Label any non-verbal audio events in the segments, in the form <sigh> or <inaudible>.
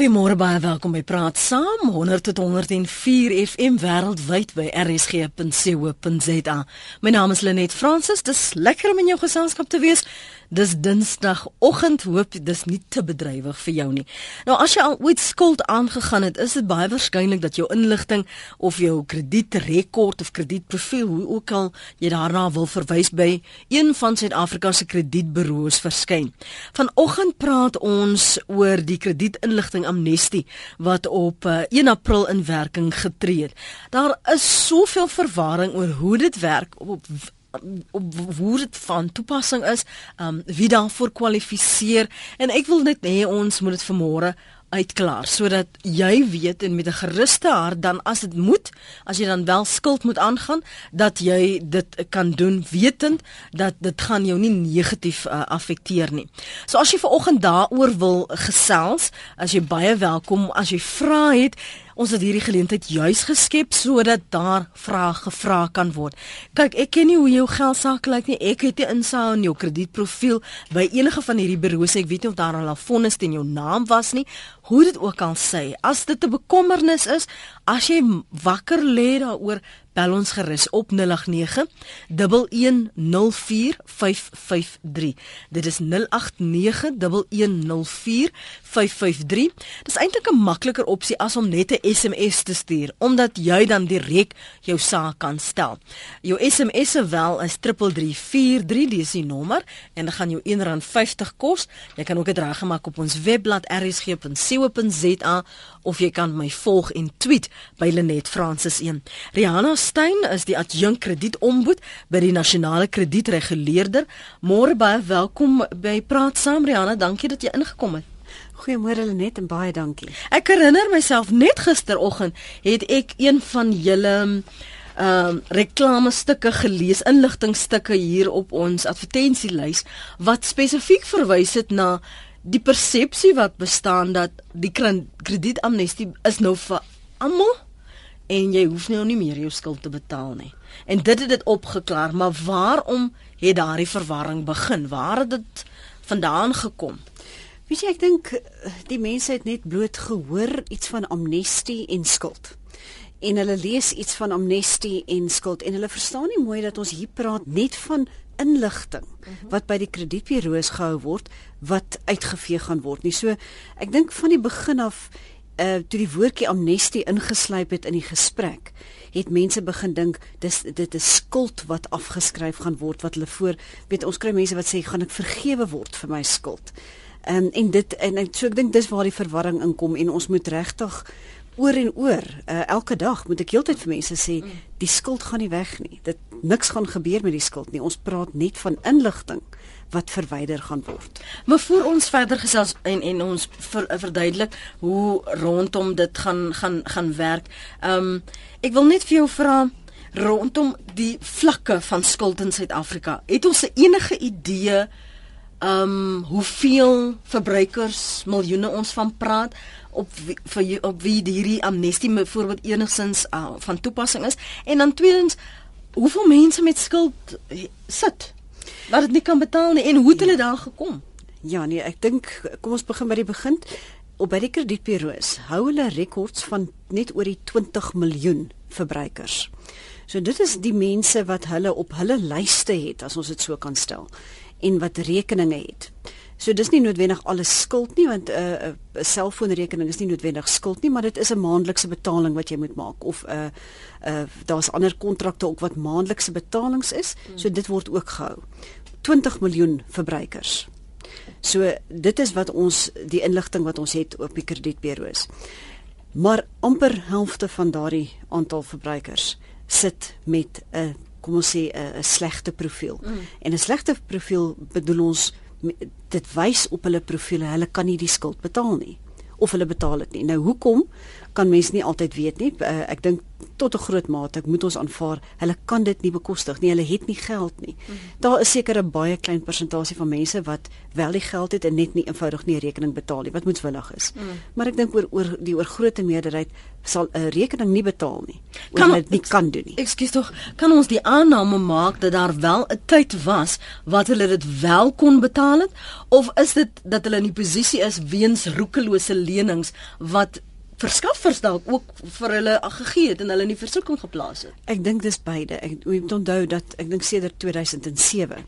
Goeiemôre baie welkom by Praat Saam 100 tot 104 FM wêreldwyd by rsg.co.za. My naam is Lenet Fransis. Dis lekker om in jou geselskap te wees. Dis Dinsdagoggend. Hoop dis nie te bedrywig vir jou nie. Nou as jy al ooit skuld aangegaan het, is dit baie waarskynlik dat jou inligting of jou kredietrekord of kredietprofiel, hoe ook al jy daarna wil verwys by een van Suid-Afrika se kredietburo's verskyn. Vanoggend praat ons oor die kredietinligting amnestie wat op uh, eh, 1 April in werking getree het. Daar is soveel verwarring oor hoe dit werk op op hoe dit van toepassing is, um wie daarvoor kwalifiseer en ek wil net hê ons moet dit vanmôre uitklaar sodat jy weet en met 'n geruste hart dan as dit moet, as jy dan wel skuld moet aangaan, dat jy dit kan doen wetend dat dit gaan jou nie negatief uh, affekteer nie. So as jy ver oggend daaroor wil gesels, as jy baie welkom, as jy vra het, Ons het hierdie geleentheid juis geskep sodat daar vrae gevra kan word. Kyk, ek ken nie hoe jou geld sake lyk nie. Ek het nie insig in jou kredietprofiel by enige van hierdie bureaus. Ek weet nie of daar al 'n vonnis teen jou naam was nie. Hoe dit ook al sê, as dit 'n bekommernis is, as jy wakker lê daaroor, bel ons gerus op 089 1104553. Dit is 089 1104553. Dis eintlik 'n makliker opsie as om net 'n SMS te stuur omdat jy dan direk jou saak kan stel. Jou SMS se wel is 3343 dis die nommer en dit gaan jou R1.50 kos. Jy kan ook dit reggemaak op ons webblad rsg.co.za of jy kan my volg en tweet by Lenet Francis 1. Rihanna Stein is die adjunk kredietombud by die nasionale kredietreguleerder. Môre baie welkom by Praat Saam Rihanna. Dankie dat jy ingekom het. Goeiemôre Lenet en baie dankie. Ek herinner myself net gisteroggend het ek een van julle ehm um, reklamestukke gelees, inligtingstukke hier op ons advertensielys wat spesifiek verwys het na die persepsie wat bestaan dat die kredietamnestie is nou vir almal en jy hoef nou nie meer jou skuld te betaal nie. En dit het dit opgeklaar, maar waarom het daardie verwarring begin? Waar het dit vandaan gekom? Weet jy, ek dink die mense het net bloot gehoor iets van amnestie en skuld. En hulle lees iets van amnestie en skuld en hulle verstaan nie mooi dat ons hier praat net van inligting wat by die kredietburo's gehou word wat uitgevee gaan word nie. So ek dink van die begin af uh toe die woordjie amnestie ingeslyp het in die gesprek, het mense begin dink dis dit is skuld wat afgeskryf gaan word wat hulle voor weet ons kry mense wat sê gaan ek vergewe word vir my skuld. Um, en dit en ek so ek dink dis waar die verwarring inkom en ons moet regtig oor en oor uh, elke dag moet ek heeltyd vir mense sê die skuld gaan nie weg nie. Dit niks gaan gebeur met die skuld nie. Ons praat net van inligting wat verwyder gaan word. Maar voor ons verder gesels en en ons ver, verduidelik hoe rondom dit gaan gaan gaan werk. Ehm um, ek wil net vir jou vra rondom die vlakke van skuld in Suid-Afrika. Het ons enige idee ehm um, hoeveel verbruikers miljoene ons van praat op wie, vir op wie hierdie amnestie byvoorbeeld enigstens uh, van toepassing is en dan tweedens hoeveel mense met skuld sit wat dit nie kan betaal nie en hoe het hulle ja. daar gekom? Ja nee, ek dink kom ons begin by die begin. Op by die kredietburo's hou hulle rekords van net oor die 20 miljoen verbruikers. So dit is die mense wat hulle op hulle lyste het as ons dit so kan stel en wat rekeninge het. So dis nie noodwendig alles skuld nie want 'n uh, 'n uh, selfoonrekening is nie noodwendig skuld nie, maar dit is 'n maandelikse betaling wat jy moet maak of 'n uh, uh, daar's ander kontrakte ook wat maandelikse betalings is. So dit word ook gehou. 20 miljoen verbruikers. So dit is wat ons die inligting wat ons het op die kredietburo's. Maar amper helfte van daardie aantal verbruikers sit met 'n kom ons sê 'n slegte profiel. Mm. En 'n slegte profiel bedoel ons dit wys op hulle profile hulle kan nie die skuld betaal nie of hulle betaal dit nie. Nou hoekom? Kan mens nie altyd weet nie. Uh, ek dink tot 'n groot mate ek moet ons aanvaar hulle kan dit nie bekostig nie hulle het nie geld nie mm. daar is seker 'n baie klein persentasie van mense wat wel die geld het en net nie eenvoudig nie 'n rekening betaal nie wat moetswillig is mm. maar ek dink oor oor die oorgrootste meerderheid sal 'n rekening nie betaal nie kan dit nie kan doen nie ekskuus tog kan ons die aanname maak dat daar wel 'n tyd was wat hulle dit wel kon betaal het of is dit dat hulle in die posisie is weens roekelose lenings wat verskaffers dalk ook vir hulle gegee het en hulle in die versoeking geplaas het. Ek dink dis beide. Ek moet onthou dat ek dink sedert 2007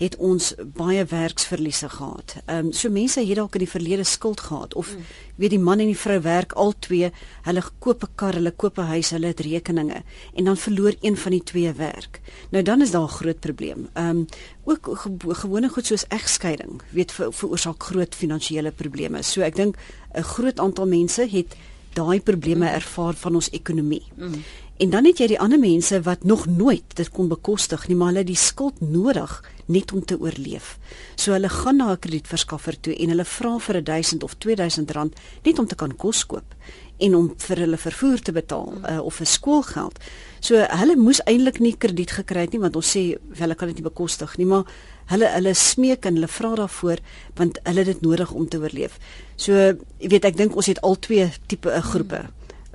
het ons baie werksverliese gehad. Ehm um, so mense het dalk in die verlede skuld gehad of mm. weet die man en die vrou werk al twee, hulle koop 'n kar, hulle koop 'n huis, hulle het rekeninge en dan verloor een van die twee werk. Nou dan is daar 'n groot probleem. Ehm um, ook ge gewone goed soos egskeiding weet ver veroorsaak groot finansiële probleme. So ek dink 'n groot aantal mense het daai probleme mm. ervaar van ons ekonomie. Mm. En dan het jy die ander mense wat nog nooit dit kon bekostig nie, maar hulle die skuld nodig net om te oorleef. So hulle gaan na 'n kredietverskaffer toe en hulle vra vir 1000 of 2000 rand net om te kan kos koop en om vir hulle vervoer te betaal uh, of vir skoolgeld. So hulle moes eintlik nie krediet gekry het nie want ons sê hulle kan dit nie bekostig nie, maar hulle hulle smeek en hulle vra daarvoor want hulle het dit nodig om te oorleef. So jy weet ek dink ons het al twee tipe uh, groepe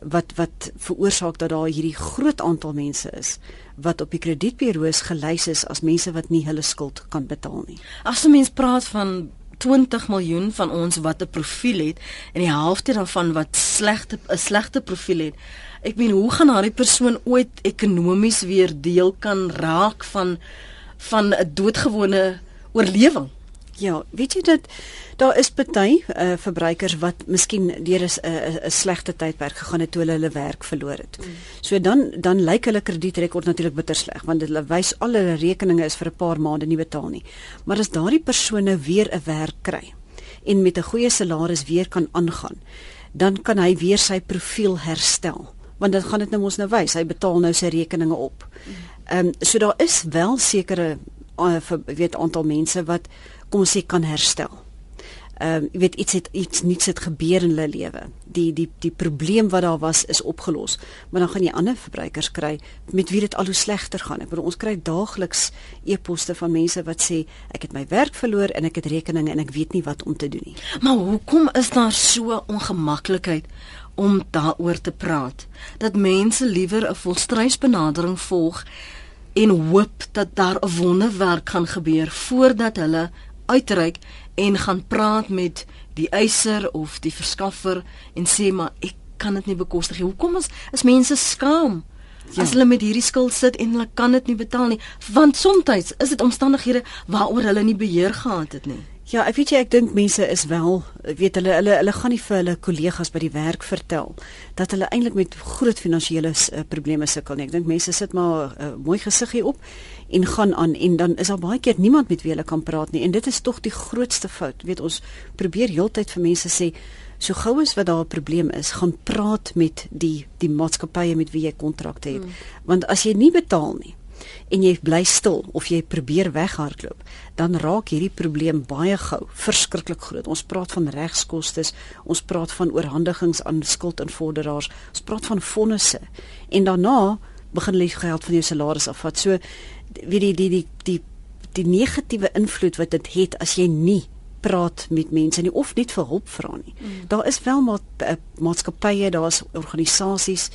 wat wat veroorsaak dat daar hierdie groot aantal mense is wat op die kredietburo's gelys is as mense wat nie hulle skuld kan betaal nie. As 'n mens praat van 20 miljoen van ons wat 'n profiel het en die helfte daarvan wat slegte 'n slegte profiel het. Ek meen, hoe gaan daardie persoon ooit ekonomies weer deel kan raak van van 'n doodgewone oorlewing? Ja, weet jy dat daar is party uh, verbruikers wat miskien deur 'n 'n slegte tydperk gegaan het toe hulle hulle werk verloor het. Mm. So dan dan lyk hulle kredietrekord natuurlik bitter sleg want hulle wys al hulle rekeninge is vir 'n paar maande nie betaal nie. Maar as daardie persone weer 'n werk kry en met 'n goeie salaris weer kan aangaan, dan kan hy weer sy profiel herstel. Want dit gaan dit nou mos nou wys, hy betaal nou sy rekeninge op. Mm. Ehm um, so daar is wel sekere uh, weet aantal mense wat kom ons sê kan herstel. Ehm um, jy weet iets het iets niets het gebeur in hulle lewe. Die die die probleem wat daar was is opgelos. Maar dan gaan jy ander verbruikers kry met wie dit al hoe slegter gaan. Ek bedoel ons kry daagliks e-posse van mense wat sê ek het my werk verloor en ek het rekeninge en ek weet nie wat om te doen nie. Maar hoekom is daar so ongemaklikheid om daaroor te praat? Dat mense liewer 'n volstrysbenadering volg en hoop dat daar 'n wonderwerk gaan gebeur voordat hulle uitreik en gaan praat met die eiser of die verskaffer en sê maar ek kan dit nie bekostig nie. Hoekom is is mense skaam? Ja. As hulle met hierdie skuld sit en hulle kan dit nie betaal nie, want soms is dit omstandighede waaroor hulle nie beheer gehad het nie. Ja, ek weet jy ek dink mense is wel, weet hulle hulle hulle gaan nie vir hulle kollegas by die werk vertel dat hulle eintlik met groot finansiële uh, probleme sukkel nie. Ek dink mense sit maar 'n uh, eh, mooi gesig hier op en gaan aan en dan is daar baie keer niemand met wie hulle kan praat nie en dit is tog die grootste fout. Weet ons probeer heeltyd vir mense sê so gou as wat daar 'n probleem is, gaan praat met die die maatskappye met wie jy kontrakte het. Mm. Want as jy nie betaal nie en jy bly stil of jy probeer weghardloop, dan raak hierdie probleem baie gou verskriklik groot. Ons praat van regskoste, ons praat van oorhandigings aan skuldinvorderaars, ons praat van vonnisse en daarna begin hulle geld van jou salaris afvat. So weet die die die die die negatiewe invloed wat dit het as jy nie praat met mense nie of net vir hulp vra nie. Mm. Daar is wel maar eh, maatskappye, daar's organisasies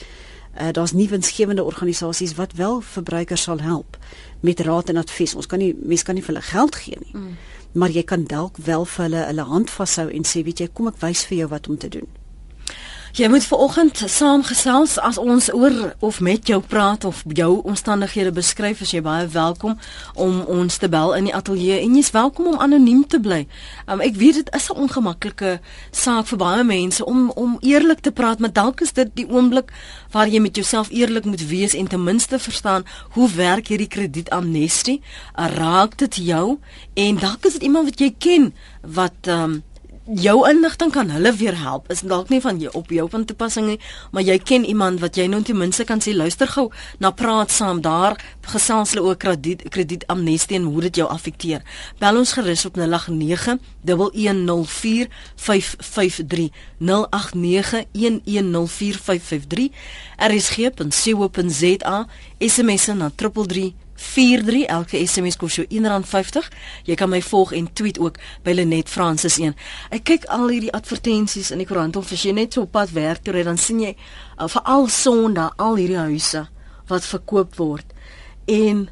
uh, daar's nuwensgewende organisasies wat wel verbruikers sal help met raad en advies. Ons kan nie mense kan nie vir hulle geld gee nie. Mm. Maar jy kan dalk wel vir hulle hulle hand vashou en sê, weet jy, kom ek wys vir jou wat om te doen. Jy moet vanoggend saamgesels as ons oor of met jou praat of jou omstandighede beskryf as jy baie welkom om ons te bel in die ateljee en jy's welkom om anoniem te bly. Um, ek weet dit is 'n ongemaklike saak vir baie mense om om eerlik te praat, maar dalk is dit die oomblik waar jy met jouself eerlik moet wees en ten minste verstaan hoe werk hierdie kredietamnestie? Raak dit jou? En dalk is dit iemand wat jy ken wat um, jou inligting kan hulle weer help. Is dalk nie van jou op jou van toepassing nie, maar jy ken iemand wat jy nou ten minste kan sê luister gou na praat saam daar gesels hulle ook krediet krediet amnestie en hoe dit jou affekteer. Bel ons gerus op 089 1104 553 089 1104 rsg.co.za SMS na 33 43 elke SMS kos jou R1.50. Jy kan my volg en tweet ook by Lenet Francis 1. Ek kyk al hierdie advertensies in die koerant of as jy net so op pad werk toe ry dan sien jy uh, veral Sondag al hierdie huise wat verkoop word. En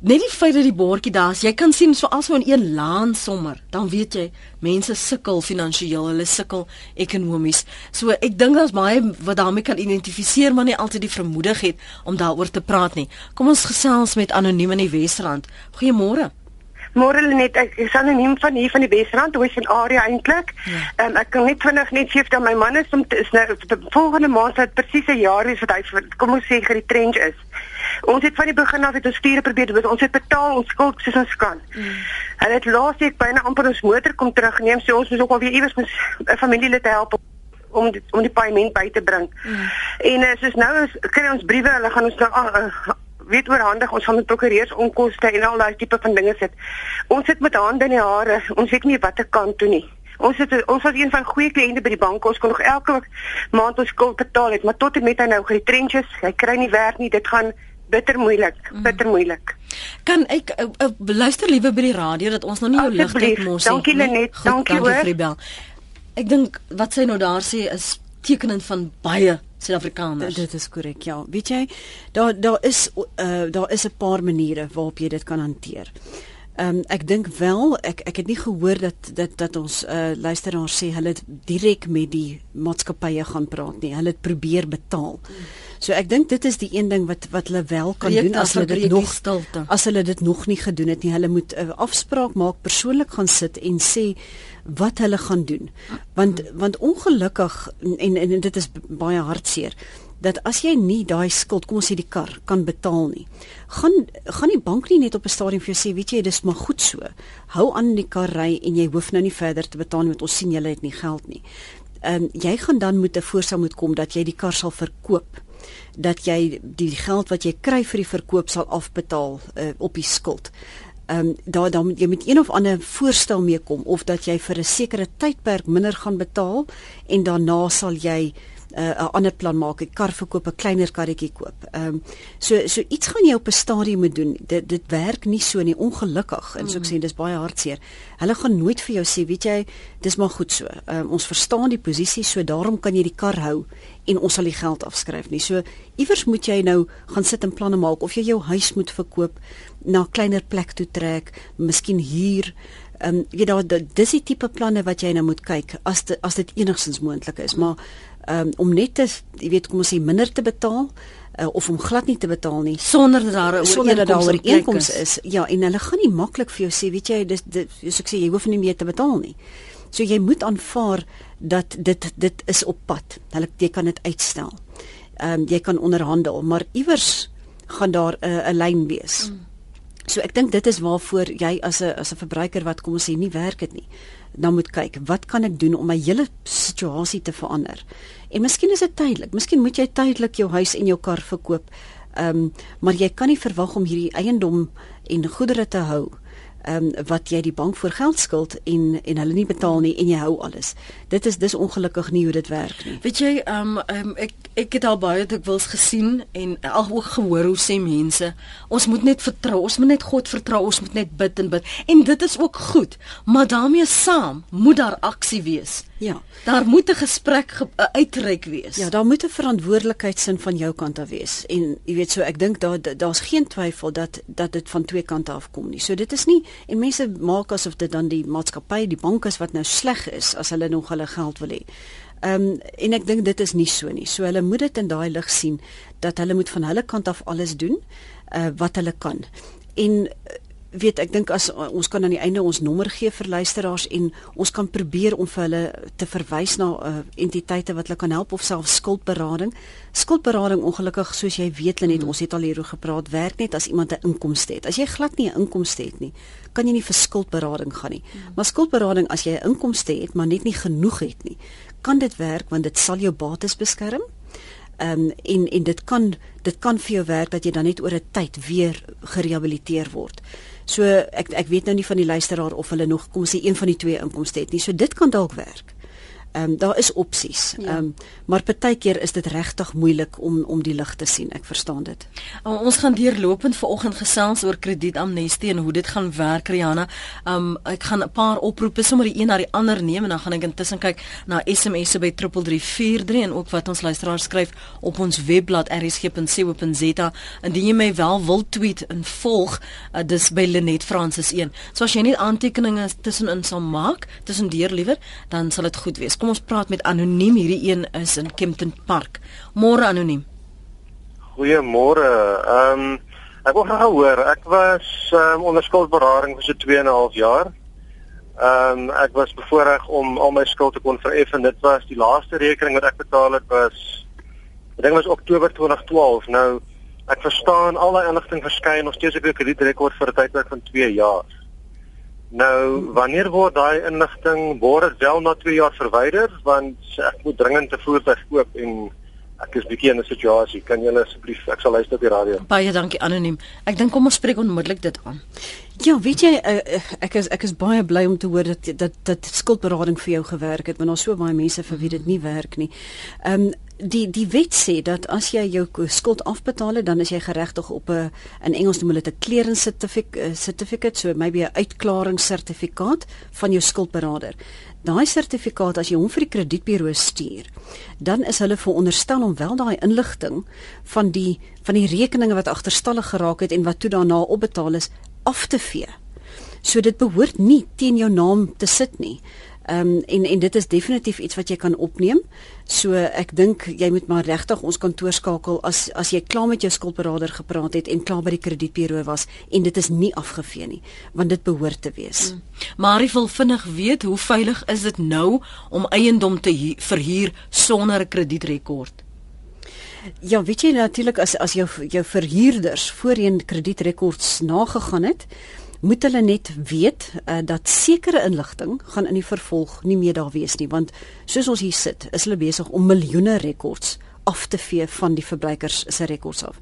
net die feit dat die bordjie daar is, jy kan sien so alsou in een laan sommer, dan weet jy mense sukkel finansiëel, hulle sukkel ekonomies. So ek dink daar's baie wat daarmee kan identifiseer, maar nie altyd die vermoedig het om daaroor te praat nie. Kom ons gesels met anoniem in die Wesrand. Goeiemôre. Môre net ek is anoniem van hier van die Wesrand, hoe is in area eintlik? Ja. Um, ek kan net vinnig net sê dat my man is om is nou volgende maand het presies 'n jaar is wat hy kom ons sê getrench is. Ons het van die begin af het ons stiere probeer doen. Ons het betaal ons skuld soos ons kan. Mm. Hulle het laas week byna amper ons motor kom terugneem, so ons moet ook al weer iewers 'n familielid help om die, om die paaiement by te bring. Mm. En uh, soos nou is kry ons briewe, hulle gaan ons nou uh, weet oorhandig ons gaan met prokureurs onkoste en al daai tipe van dinge sit. Ons sit met hande in die hare. Ons weet nie watter kant toe nie. Ons het ons was een van goeie kliënte by die bank. Ons kon nog elke maand ons skuld betaal het, maar tot en met hy nou getrenches, hy kry nie werk nie. Dit gaan bitter moeilik, mhm. bitter moeilik. Kan ek uh, uh, luister liewe by die radio dat ons nou nie jou ligte mos nie. Dankie Lenet, dankie hoor. Ek dink wat sy nou daar sê is tekenend van baie Suid-Afrikaners. Dit is korrek, ja. Weet jy, daar daar is uh daar is 'n paar maniere waarop jy dit kan hanteer. Ehm um, ek dink wel ek ek het nie gehoor dat dat dat ons uh luisteraars sê hulle direk met die maatskappye gaan praat nie. Hulle het probeer betaal. So ek dink dit is die een ding wat wat hulle wel kan Breek doen as hulle dit nog stilte. As hulle dit nog nie gedoen het nie, hulle moet 'n uh, afspraak maak, persoonlik gaan sit en sê wat hulle gaan doen. Want want ongelukkig en en, en dit is baie hartseer dat as jy nie daai skuld, kom ons sê die kar kan betaal nie, gaan gaan die bank nie net op 'n stadium vir jou sê, weet jy, dis maar goed so. Hou aan die kar ry en jy hoef nou nie verder te betaal nie want ons sien jy het nie geld nie. Ehm um, jy gaan dan moet 'n voorstel moet kom dat jy die kar sal verkoop dat jy die geld wat jy kry vir die verkoop sal afbetaal uh, op die skuld. Ehm um, daar dan jy moet een of ander voorstel meekom of dat jy vir 'n sekere tydperk minder gaan betaal en daarna sal jy 'n uh, ander plan maak, 'n kar verkoop, 'n kleiner karretjie koop. Ehm um, so so iets gaan jy op 'n stadium moet doen. Dit dit werk nie so nie, ongelukkig. En so ek mm. sê dis baie hartseer. Hulle gaan nooit vir jou sê, weet jy, dis maar goed so. Ehm um, ons verstaan die posisie, so daarom kan jy die kar hou en ons sal die geld afskryf nie. So iewers moet jy nou gaan sit en planne maak of jy jou huis moet verkoop, na 'n kleiner plek toe trek, miskien huur. Ehm um, jy daar dis die tipe planne wat jy nou moet kyk as dit as dit enigstens moontlik is, maar um, om net te jy weet kom ons sê minder te betaal uh, of om glad nie te betaal nie. Sonder dat daar 'n inkomste is. ja en hulle gaan nie maklik vir jou sê weet jy dis soos ek sê jy hoef nie meer te betaal nie. So jy moet aanvaar dat dit dit is op pad. Hulle jy kan dit uitstel. Ehm um, jy kan onderhandel maar iewers gaan daar 'n uh, lyn wees. Mm. So ek dink dit is waarvoor jy as 'n as 'n verbruiker wat kom ons sê nie werk dit nie dan moet kyk wat kan ek doen om my hele situasie te verander. En miskien is dit tydelik. Miskien moet jy tydelik jou huis en jou kar verkoop. Ehm um, maar jy kan nie verwag om hierdie eiendom en goedere te hou ehm um, wat jy die bank voor geld skuld en en hulle nie betaal nie en jy hou alles. Dit is dis ongelukkig nie hoe dit werk nie. Weet jy ehm um, um, ek ek het al baie dikwels gesien en al ook gehoor hoe sê mense, ons moet net vertrou, ons moet net God vertrou, ons moet net bid en bid. En dit is ook goed, maar daarmee saam moet daar aksie wees. Ja. Daar moet 'n gesprek ge uitreik wees. Ja, daar moet 'n verantwoordelikheidsin van jou kant af wees. En jy weet so, ek dink daar daar's geen twyfel dat dat dit van twee kante af kom nie. So dit is nie en mense maak asof dit dan die maatskappy, die bank is wat nou sleg is as hulle nog hulle geld wil hê. Ehm um, en ek dink dit is nie so nie. So hulle moet dit in daai lig sien dat hulle moet van hulle kant af alles doen uh wat hulle kan. En weet ek dink as uh, ons kan aan die einde ons nommer gee vir luisteraars en ons kan probeer om vir hulle te verwys na uh, entiteite wat hulle kan help of self skuldberading. Skuldberading ongelukkig soos jy weet net hmm. ons het al hieroor gepraat werk net as iemand 'n inkomste het. As jy glad nie 'n inkomste het nie, kan jy nie vir skuldberading gaan nie. Hmm. Maar skuldberading as jy 'n inkomste het maar net nie genoeg het nie, kan dit werk want dit sal jou bates beskerm. Ehm um, en en dit kan dit kan vir jou werk dat jy dan net oor 'n tyd weer gerehabiliteer word. So ek ek weet nou nie van die luisteraar of hulle nog kom sê een van die twee inkomste het nie. So dit kan dalk werk. Ehm um, daar is opsies. Ja. Ehm ja. um, maar partykeer is dit regtig moeilik om om die lig te sien. Ek verstaan dit. Um, ons gaan deurlopend vanoggend gesels oor kredietamnestie en hoe dit gaan werk, Riana. Ehm um, ek gaan 'n paar oproepe sommer die een na die ander neem en dan gaan ek intussen kyk na SMS'e by 3343 en ook wat ons luisteraars skryf op ons webblad rsg.co.za. Indien jy my wel wil tweet en volg, uh, dis by Lenet Francis 1. So as jy net aantekeninge tussenin sal maak, tussen deur liewer, dan sal dit goed wees. Kom ons praat met anoniem. Hierdie een is in Kempton Park. Môre anoniem. Goeiemôre. Ehm um, ek wou graag hoor. Ek was um, onder skuldberading vir so 2 en 'n half jaar. Ehm um, ek was bevoorreg om al my skuld te kon vereffen. Dit was die laaste rekening wat ek betaal het was ek dink was Oktober 2012. Nou ek verstaan al daai inligting verskyn nog steeds op die kredietrekord vir 'n tydperk van 2 jaar. Nou, wanneer word daai inligting word dit wel na 2 jaar verwyder want ek moet dringend 'n voertuig koop en ek is bietjie in 'n situasie. Kan julle asseblief ek sal luister op die radio. Baie dankie anoniem. Ek dink kom ons spreek onmiddellik dit aan. Ja, weet jy uh, ek is ek is baie bly om te hoor dat dat dat skuldberading vir jou gewerk het, want daar's so baie mense vir wie dit nie werk nie. Ehm um, die die wet sê dat as jy jou skuld afbetaal het dan is jy geregtig op 'n in Engels noem hulle dit 'n clearance certificate eh, certificate so maybe 'n uitklaringssertifikaat van jou skuldberader. Daai sertifikaat as jy hom vir die kredietburo stuur, dan is hulle veronderstel om wel daai inligting van die van die rekeninge wat agterstallig geraak het en wat toe daarna opbetaal is af te vee. So dit behoort nie teen jou naam te sit nie. Ehm um, en en dit is definitief iets wat jy kan opneem. So ek dink jy moet maar regtig ons kantoor skakel as as jy klaar met jou skuldberader gepraat het en klaar by die kredietburo was en dit is nie afgevee nie, want dit behoort te wees. Hmm. Maar ek wil vinnig weet hoe veilig is dit nou om eiendom te verhuur sonder 'n kredietrekord? Ja, weet jy natuurlik as as jou jou verhuurders voorheen kredietrekords nagegaan het, moet hulle net weet uh, dat sekere inligting gaan in die vervolg nie meer daar wees nie want soos ons hier sit is hulle besig om miljoene rekords af te vee van die verbruikers se rekords af.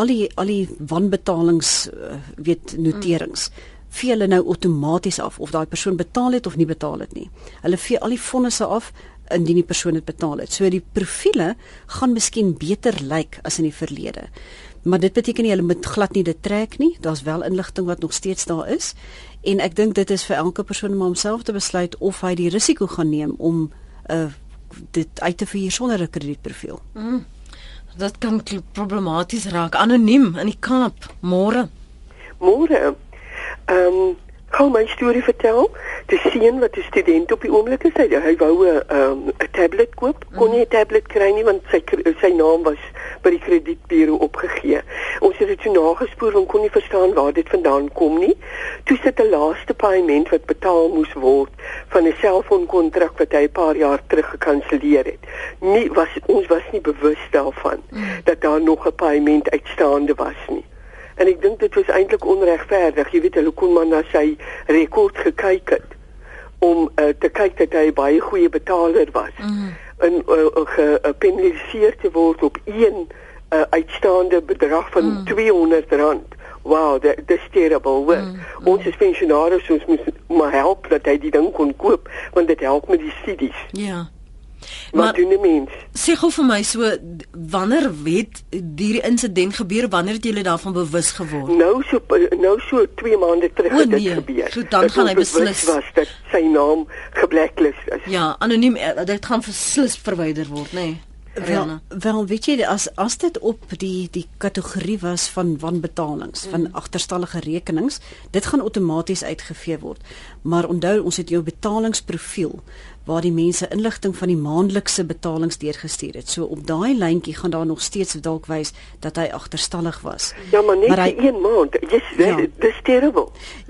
Al die al die wanbetalings uh, weet noterings vee hulle nou outomaties af of daai persoon betaal het of nie betaal het nie. Hulle vee al die fondse af indien die persoon dit betaal het. So die profile gaan miskien beter lyk as in die verlede. Maar dit beteken nie hulle moet glad nie dit trek nie. Daar's wel inligting wat nog steeds daar is. En ek dink dit is vir elke persoon om homself te besluit of hy die risiko gaan neem om uh dit uit te vier sonder 'n kredietprofiel. Mm. Dit kan problematies raak. Anoniem in die Kaap. Môre. Môre. Ehm um, kan my storie vertel. Die seun wat 'n student op die oomblik is, hy, hy wou 'n um, 'n tablet koop, kon nie 'n tablet kry nie want sy sy naam was by die kredietburo opgegee. Ons het dit toe nagespoor en kon nie verstaan waar dit vandaan kom nie. Toe sit 'n laaste paaiement wat betaal moes word van 'n selfoonkontrak wat hy 'n paar jaar terug gekanselleer het. Nie was ons was nie bewus daarvan mm. dat daar nog 'n paaiement uitstaande was nie. En ek dink dit was eintlik onregverdig. Jy weet, hulle kon maar na sy rekord gekyk het om uh, te kyk dat hy baie goeie betaler was. Mm. En uh, gepenaliseer te word op een uh, uitstaande bedrag van mm. 200 rand. Wow, that that's terrible. Mm. Mm. Ons as pensionaars moet maar help dat hy die ding kon koop want dit help met die studies. Ja. Yeah. Maar doen die mens? Sê gou vir my so wanneer het hierdie insident gebeur? Wanneer het julle daarvan bewus geword? Nou so nou so 2 maande terug o, het dit nee. gebeur. So dan gaan hy beslis was dat sy naam geblacklist is. Ja, anoniem eh, dit gaan beslis verwyder word, nê. Nee. Wel, wel weet jy as as dit op die die kategorie was van wanbetalings, mm. van agterstallige rekenings, dit gaan outomaties uitgevee word. Maar onthou ons het jou betalingsprofiel waar die mense inligting van die maandelikse betalings deurgestuur het. So op daai lyntjie gaan daar nog steeds dalk wys dat hy agterstallig was. Ja, maar net maar hy, een maand. Yes, ja. dis terrible.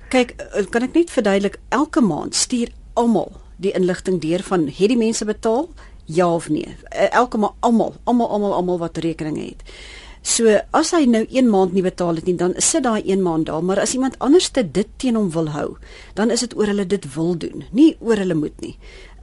Kyk, eh, kan ek net verduidelik elke maand stuur almal die inligting deur van het die mense betaal? Ja of nee? Eh, elke maand almal, almal almal almal wat rekeninge het. So as hy nou 1 maand nie betaal het nie, dan sit daai 1 maand daar, maar as iemand anders dit teen hom wil hou, dan is dit oor hulle dit wil doen, nie oor hulle moet nie.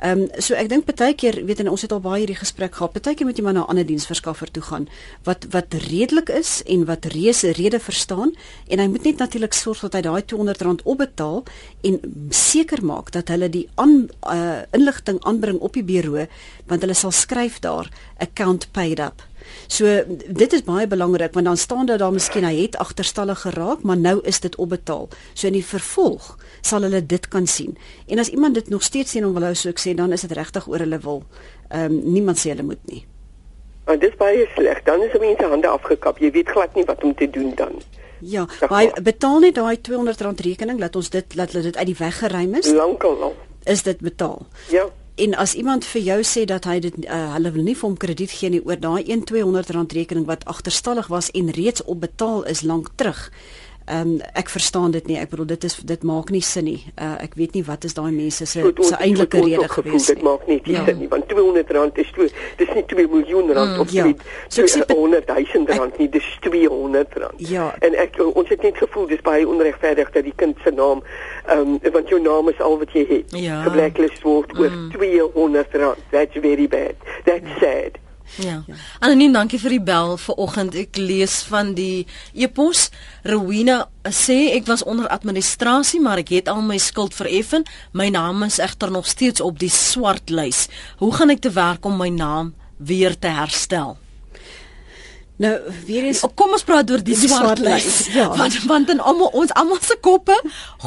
Ehm um, so ek dink baie keer weet en ons het al baie hierdie gesprek gehad. Baie keer moet jy maar na 'n ander diensverskaffer toe gaan wat wat redelik is en wat reëse rede verstaan en hy moet net natuurlik sorg dat hy daai R200 opbetaal en seker maak dat hulle die aan uh, inligting aanbring op die bureau want hulle sal skryf daar account paid up. So dit is baie belangrik want dan staan daar daar miskien hy het agterstallig geraak, maar nou is dit opbetaal. So in die vervolg sal hulle dit kan sien. En as iemand dit nog steeds sien om wil hou so ek sê, dan is dit regtig oor hulle wil. Ehm um, niemand sê hulle moet nie. Maar dis baie sleg. Dan is mense hande afgekap. Jy weet glad nie wat om te doen dan. Ja, maar betaal net daai R200 rekening, laat ons dit laat hulle dit uit die weg geruim is. Lankal al. Is dit betaal? Ja. En as iemand vir jou sê dat hy dit uh, hulle wil nie vir hom krediet gee nie oor daai 1200 rand rekening wat agterstallig was en reeds op betaal is lank terug, Ehm um, ek verstaan dit nie. Ek bedoel dit is dit maak nie sin nie. Uh, ek weet nie wat is daai mense se se eintlike rede gewees nie. Dit maak nie ja. sin nie want 200 rand is twee, dis nie 2 miljoen rand mm, of ja. so 100 000 rand nie, dis 200 rand. Ja. En ek ons het net gevoel dis baie onregverdig dat die kind se naam ehm um, want jou naam is al wat jy het. Ja. Geblacklist word oor mm. 200 rand. That's very bad. That's ja. sad. Ja. Anoniem, dankie vir die bel vanoggend. Ek lees van die e-pos. Rowena sê ek was onder administrasie, maar ek het al my skuld vereffen. My naam is egter nog steeds op die swart lys. Hoe gaan ek te werk om my naam weer te herstel? Nou, weer eens kom ons praat oor die, die swart lys. Ja. Want want in almal ons almal se koppe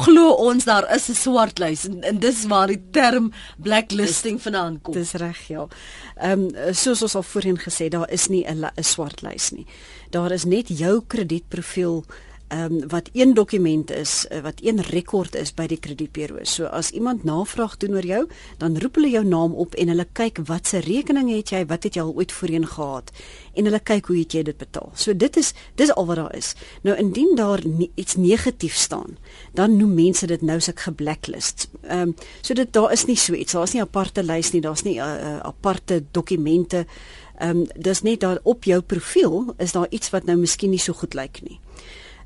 glo ons daar is 'n swart lys en, en dis waar die term blacklisting vandaan kom. Dis reg, ja. Ehm um, soos ons al voorheen gesê, daar is nie 'n 'n swart lys nie. Daar is net jou kredietprofiel ehm um, wat een dokument is uh, wat een rekord is by die kredietburo. So as iemand navraag doen oor jou, dan roep hulle jou naam op en hulle kyk wat se rekening het jy, wat het jy al ooit voorheen gehad en hulle kyk hoe jy dit betaal. So dit is dis al wat daar is. Nou indien daar nie, iets negatief staan, dan noem mense dit nou suk geblacklist. Ehm um, so dit daar is nie so iets. Daar's nie 'n aparte lys nie, daar's nie 'n uh, uh, aparte dokumente. Ehm um, dis net daar op jou profiel is daar iets wat nou miskien nie so goed lyk nie.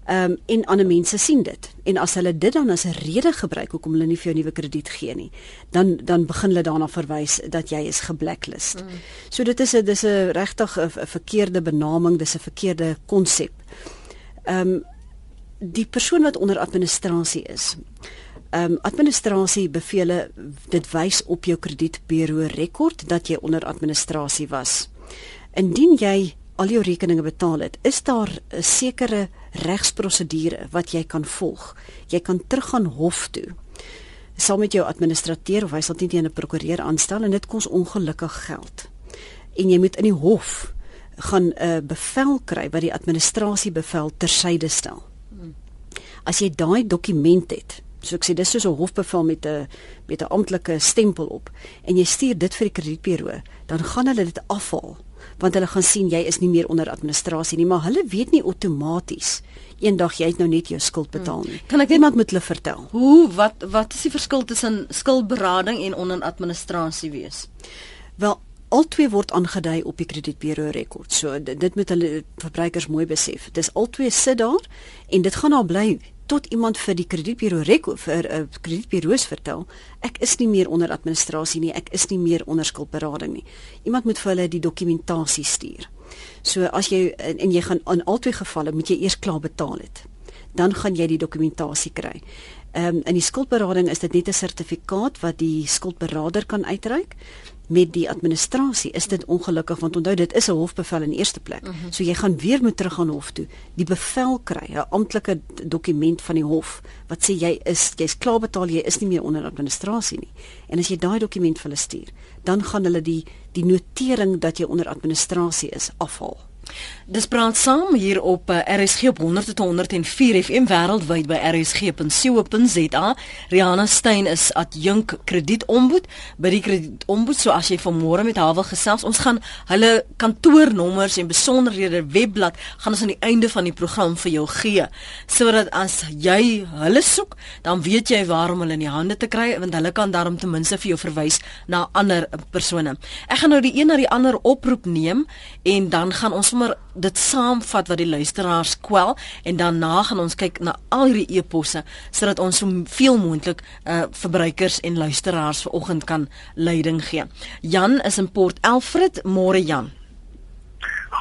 Ehm um, en ander mense sien dit. En as hulle dit dan as 'n rede gebruik hoekom hulle nie vir jou nuwe krediet gee nie, dan dan begin hulle daarna verwys dat jy is geblacklist. Mm. So dit is 'n dis 'n regtig 'n verkeerde benaming, dis 'n verkeerde konsep. Ehm um, die persoon wat onder administrasie is. Ehm um, administrasie bevele dit wys op jou kredietbureau rekord dat jy onder administrasie was. Indien jy al jou rekeninge betaal het, is daar 'n sekere regsprosedure wat jy kan volg. Jy kan teruggaan hof toe. Sal met jou administrateur of hy sal teen 'n prokureur aanstel en dit kos ongelukkig geld. En jy moet in die hof gaan 'n uh, bevel kry wat die administrasie bevel tersyde stel. As jy daai dokument het, so ek sê dis soos 'n hofbevel met 'n met 'n amptelike stempel op en jy stuur dit vir die kredietburo, dan gaan hulle dit afhaal want hulle gaan sien jy is nie meer onder administrasie nie, maar hulle weet nie outomaties eendag jy het nou net jou skuld betaal nie. Kan ek iemand met hulle vertel? Hoe wat wat is die verskil tussen skuldberading en onder administrasie wees? Wel Altwee word aangedui op die kredietburo rekord. So dit, dit moet hulle verbruikers mooi besef. Dis altwee sit daar en dit gaan daar bly tot iemand vir die kredietburo rek vir 'n uh, eh, kredietburo's vertel, ek is nie meer onder administrasie nie, ek is nie meer onder skuldberading nie. Iemand moet vir hulle die dokumentasie stuur. So as jy en, en jy gaan in albei gevalle moet jy eers klaar betaal het. Dan gaan jy die dokumentasie kry. Ehm um, in die skuldberading is dit net 'n sertifikaat wat die skuldberader kan uitreik met die administrasie is dit ongelukkig want onthou dit is 'n hofbevel in eerste plek. Uh -huh. So jy gaan weer moet terug aan hof toe, die bevel kry, 'n amptelike dokument van die hof wat sê jy is jy's klaar betaal, jy is nie meer onder administrasie nie. En as jy daai dokument vir hulle stuur, dan gaan hulle die die notering dat jy onder administrasie is afhaal. Dis praat saam hier op uh, RSG op 100.104 FM wêreldwyd by rsg.co.za. Rihanna Stein is adjunk kredietombud by die kredietombud. So as jy vanmôre met haar wil gesels, ons gaan hulle kantoornommers en besonderhede webblad gaan ons aan die einde van die program vir jou gee. Sodat as jy hulle soek, dan weet jy waar om hulle in die hande te kry want hulle kan daarom ten minste vir jou verwys na ander persone. Ek gaan nou die een na die ander oproep neem en dan gaan ons sommer dit saamvat wat die luisteraars kwel en daarna gaan ons kyk na al hierdie eposse sodat ons so veel moontlik uh, verbruikers en luisteraars vanoggend kan leiding gee. Jan is in Port Alfred, môre Jan.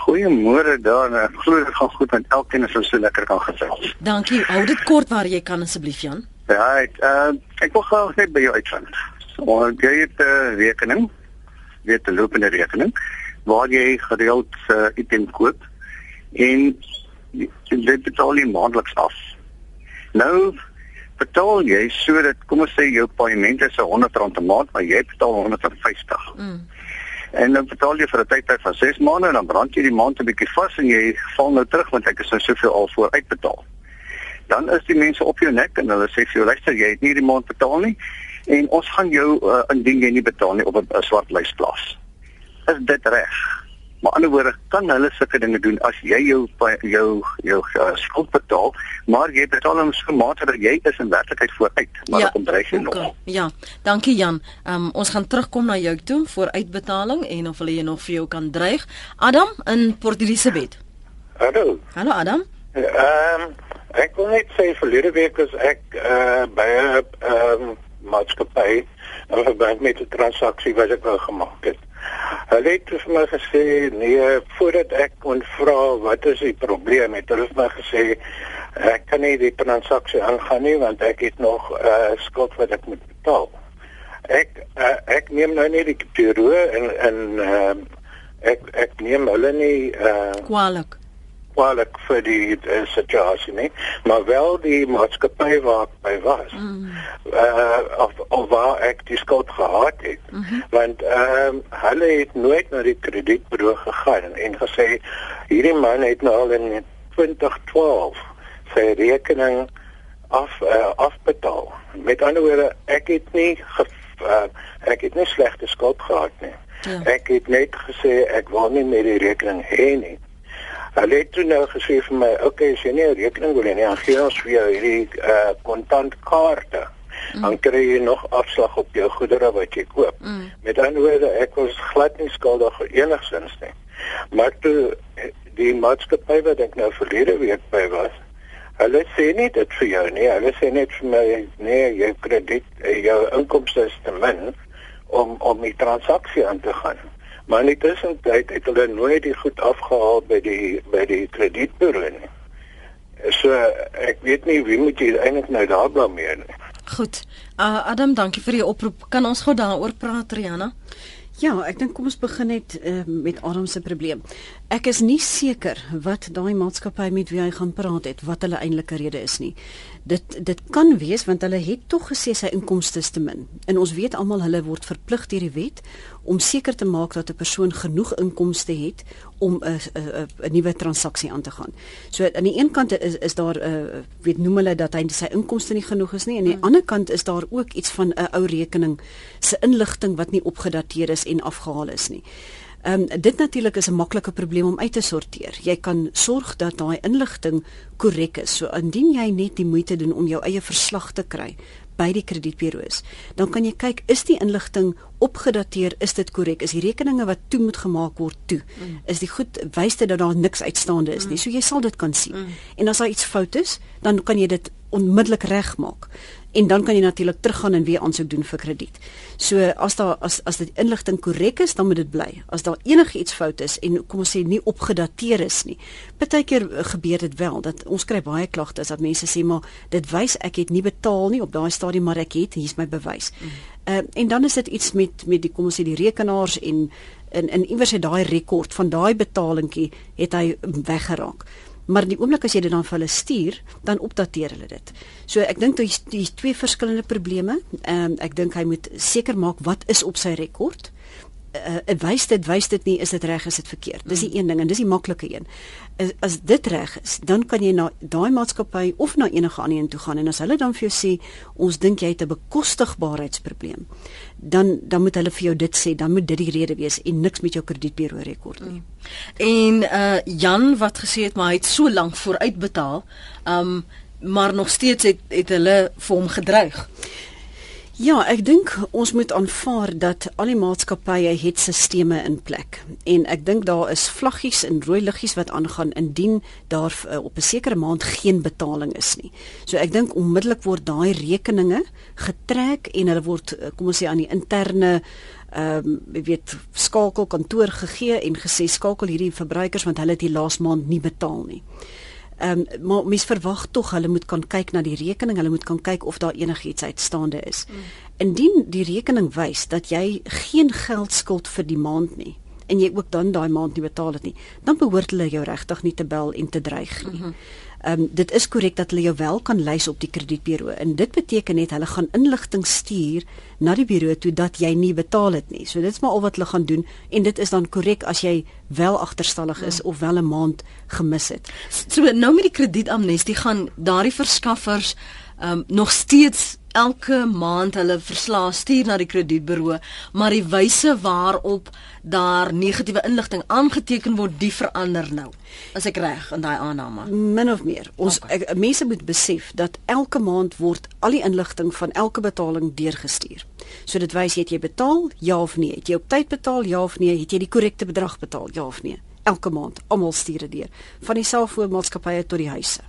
Goeiemôre daar. Ek glo dit gaan goed met elkeen ons so lekker kan gesels. Dankie. Hou dit kort waar jy kan asseblief Jan. Ja, ek uh, ek wil gou net by jou uitvind. Want jy het 'n uh, rekening, weet 'n lopende rekening waar jy gereeld uh, item koop en dit betaal jy maandeliks af. Nou betaal jy sodat kom ons sê jou paaiement is R100 'n maand, maar jy betaal R150. Mm. En dan betaal jy vir 'n tydperk van 6 maande en dan brand jy die maand 'n bietjie vas en jy val nou terug want ek is nou soveel al voor uitbetaal. Dan is die mense op jou nek en hulle sê vir jou luister jy het nie die maand betaal nie en ons gaan jou uh, indien jy nie betaal nie op 'n swart lys plaas is dit reg. Maar ander woorde kan hulle sulke dinge doen as jy jou jou jou uh, skuld betaal, maar jy betaal hom so mate dat jy is in werklikheid vooruit, maar ja, op dreig jy nog. Ja, dankie Jan. Um, ons gaan terugkom na jou toe vir uitbetaling en of hulle jy nog vir jou kan dreig. Adam in Port Elizabeth. Hallo. Hallo Adam. Ehm um, ek wil net sê verlede week is ek uh, by 'n ehm um, maatskappy en verband met 'n transaksie wat ek wou gemaak het. Hulle het vir my gesê nee, voordat ek kon vra wat is die probleem, het hulle vir my gesê ek kan nie die transaksie aangaan nie want ek het nog 'n uh, skuld wat ek moet betaal. Ek uh, ek neem nou nie die bureau en en uh, ek ek neem hulle nie uh, kwalik kwalik vir die uh, situasie nie, maar wel die maatskappy waar ek by was. Mm. Uh of, of waar ek die skuld gehad het. Mm -hmm. Want ehm um, hulle het nooit na die kredietbureau gegaan en gesê hierdie man het nou al in 2012 sy rekening af uh, afbetaal. Met ander woorde, ek het nie ge, uh, ek het nie slegte skuld gehad nie. Ja. Ek het net gesê ek wil nie meer die rekening hê nie. Hulle het toe nou gesê vir my, "Oké, okay, as jy nie 'n rekening wil hê nie, dan gee ons vir jou hierdie uh kontantkaarte. Mm. Dan kry jy nog afslag op jou goedere wat jy koop." Mm. Met ander woorde, ek was glad nie skuldig enigsins nie. Maar toe die maatskappy wat ek nou verlede week by was, hulle sê nie dit vir jou nie. Hulle sê net vir my, "Nee, jou krediet, jou inkomste is te min om om die transaksie aan te gaan." Maar in die tussentyd het hulle nooit die goed afgehaal by die by die kredietbureau nie. So ek weet nie wie moet jy eintlik nou daar blameer nie. Goed. Uh, Adam, dankie vir die oproep. Kan ons gou daaroor praat, Rihanna? Ja, ek dink kom ons begin net uh, met Adam se probleem. Ek is nie seker wat daai maatskappy met wie hy gaan praat het, wat hulle eintlike rede is nie. Dit dit kan wees want hulle het tog gesê sy inkomste is te min. En ons weet almal hulle word verplig deur die wet om seker te maak dat 'n persoon genoeg inkomste het om 'n 'n 'n nuwe transaksie aan te gaan. So aan die een kant is is daar 'n uh, eh, weet noem hulle dat hy sy inkomste nie genoeg is nie en aan die hmm. ander kant is daar ook iets van 'n ou rekening se inligting wat nie opgedateer is en afgehaal is nie. Ehm um, dit natuurlik is 'n maklike probleem om uit te sorteer. Jy kan sorg dat daai inligting korrek is. So indien jy net die moeite doen om jou eie verslag te kry by die kredietburo's, dan kan jy kyk is die inligting opgedateer, is dit korrek, is die rekeninge wat toe moet gemaak word toe, mm. is die goed wys dit dat daar niks uitstaande is mm. nie. So jy sal dit kan sien. Mm. En as daar iets fout is, dan kan jy dit onmiddellik regmaak. En dan kan jy natuurlik teruggaan en weer aansoek doen vir krediet. So as daar as as die inligting korrek is, dan moet dit bly. As daar enigiets fout is en kom ons sê nie opgedateer is nie. Partykeer gebeur dit wel dat ons kry baie klagtes dat mense sê maar dit wys ek het nie betaal nie op daai stadium maar ek het hier's my bewys. Mm. Uh, en dan is dit iets met met die kom ons sê die rekenaars en in in iewers het daai rekord van daai betalingkie het hy weggeraak. Maar die oomblik as jy dit dan vir hulle stuur, dan opdateer hulle dit. So ek dink daar's die twee verskillende probleme. Ehm um, ek dink hy moet seker maak wat is op sy rekord uh, wys dit wys dit nie is dit reg is dit verkeerd dis die mm. een ding en dis die maklike een as, as dit reg is dan kan jy na daai maatskappy of na enige ander een toe gaan en as hulle dan vir jou sê ons dink jy het 'n bekostigbaarheidsprobleem dan dan moet hulle vir jou dit sê dan moet dit die rede wees en niks met jou kredietbureau rekord nie mm. en uh, Jan wat gesê het maar hy het so lank vooruit betaal um, maar nog steeds het het hulle vir hom gedreig Ja, ek dink ons moet aanvaar dat al die maatskappye het stelsels in plek en ek dink daar is vlaggies en rooi liggies wat aangaan indien daar uh, op 'n sekere maand geen betaling is nie. So ek dink onmiddellik word daai rekeninge getrek en hulle word uh, kom ons sê aan die interne ehm um, weet skakel kantoor gegee en gesê skakel hierdie verbruikers want hulle het die laas maand nie betaal nie. Ehm um, maar mens verwag tog hulle moet kan kyk na die rekening, hulle moet kan kyk of daar enigiets uitstaande is. Mm. Indien die rekening wys dat jy geen geld skuld vir die maand nie en jy ook dan daai maand nie betaal het nie, dan behoort hulle jou regtig nie te bel en te dreig nie. Mm -hmm. Ehm um, dit is korrek dat hulle jou wel kan lys op die kredietbureau en dit beteken net hulle gaan inligting stuur na die bureau toe dat jy nie betaal het nie. So dit is maar al wat hulle gaan doen en dit is dan korrek as jy wel agterstallig is ja. of wel 'n maand gemis het. So nou met die kredietamnestie gaan daardie verskaffers ehm um, nog steeds elke maand hulle verslae stuur na die kredietburo, maar die wyse waarop daar negatiewe inligting aangeteken word, die verander nou. As ek reg in daai aanname. Min of meer. Ons okay. ek, mense moet besef dat elke maand word al die inligting van elke betaling deurgestuur. So dit wys het jy betaal, ja of nee? Het jy op tyd betaal, ja of nee? Het jy die korrekte bedrag betaal, ja of nee? Elke maand, almal stuur dit deur, van die selfoonmaatskappye tot die huise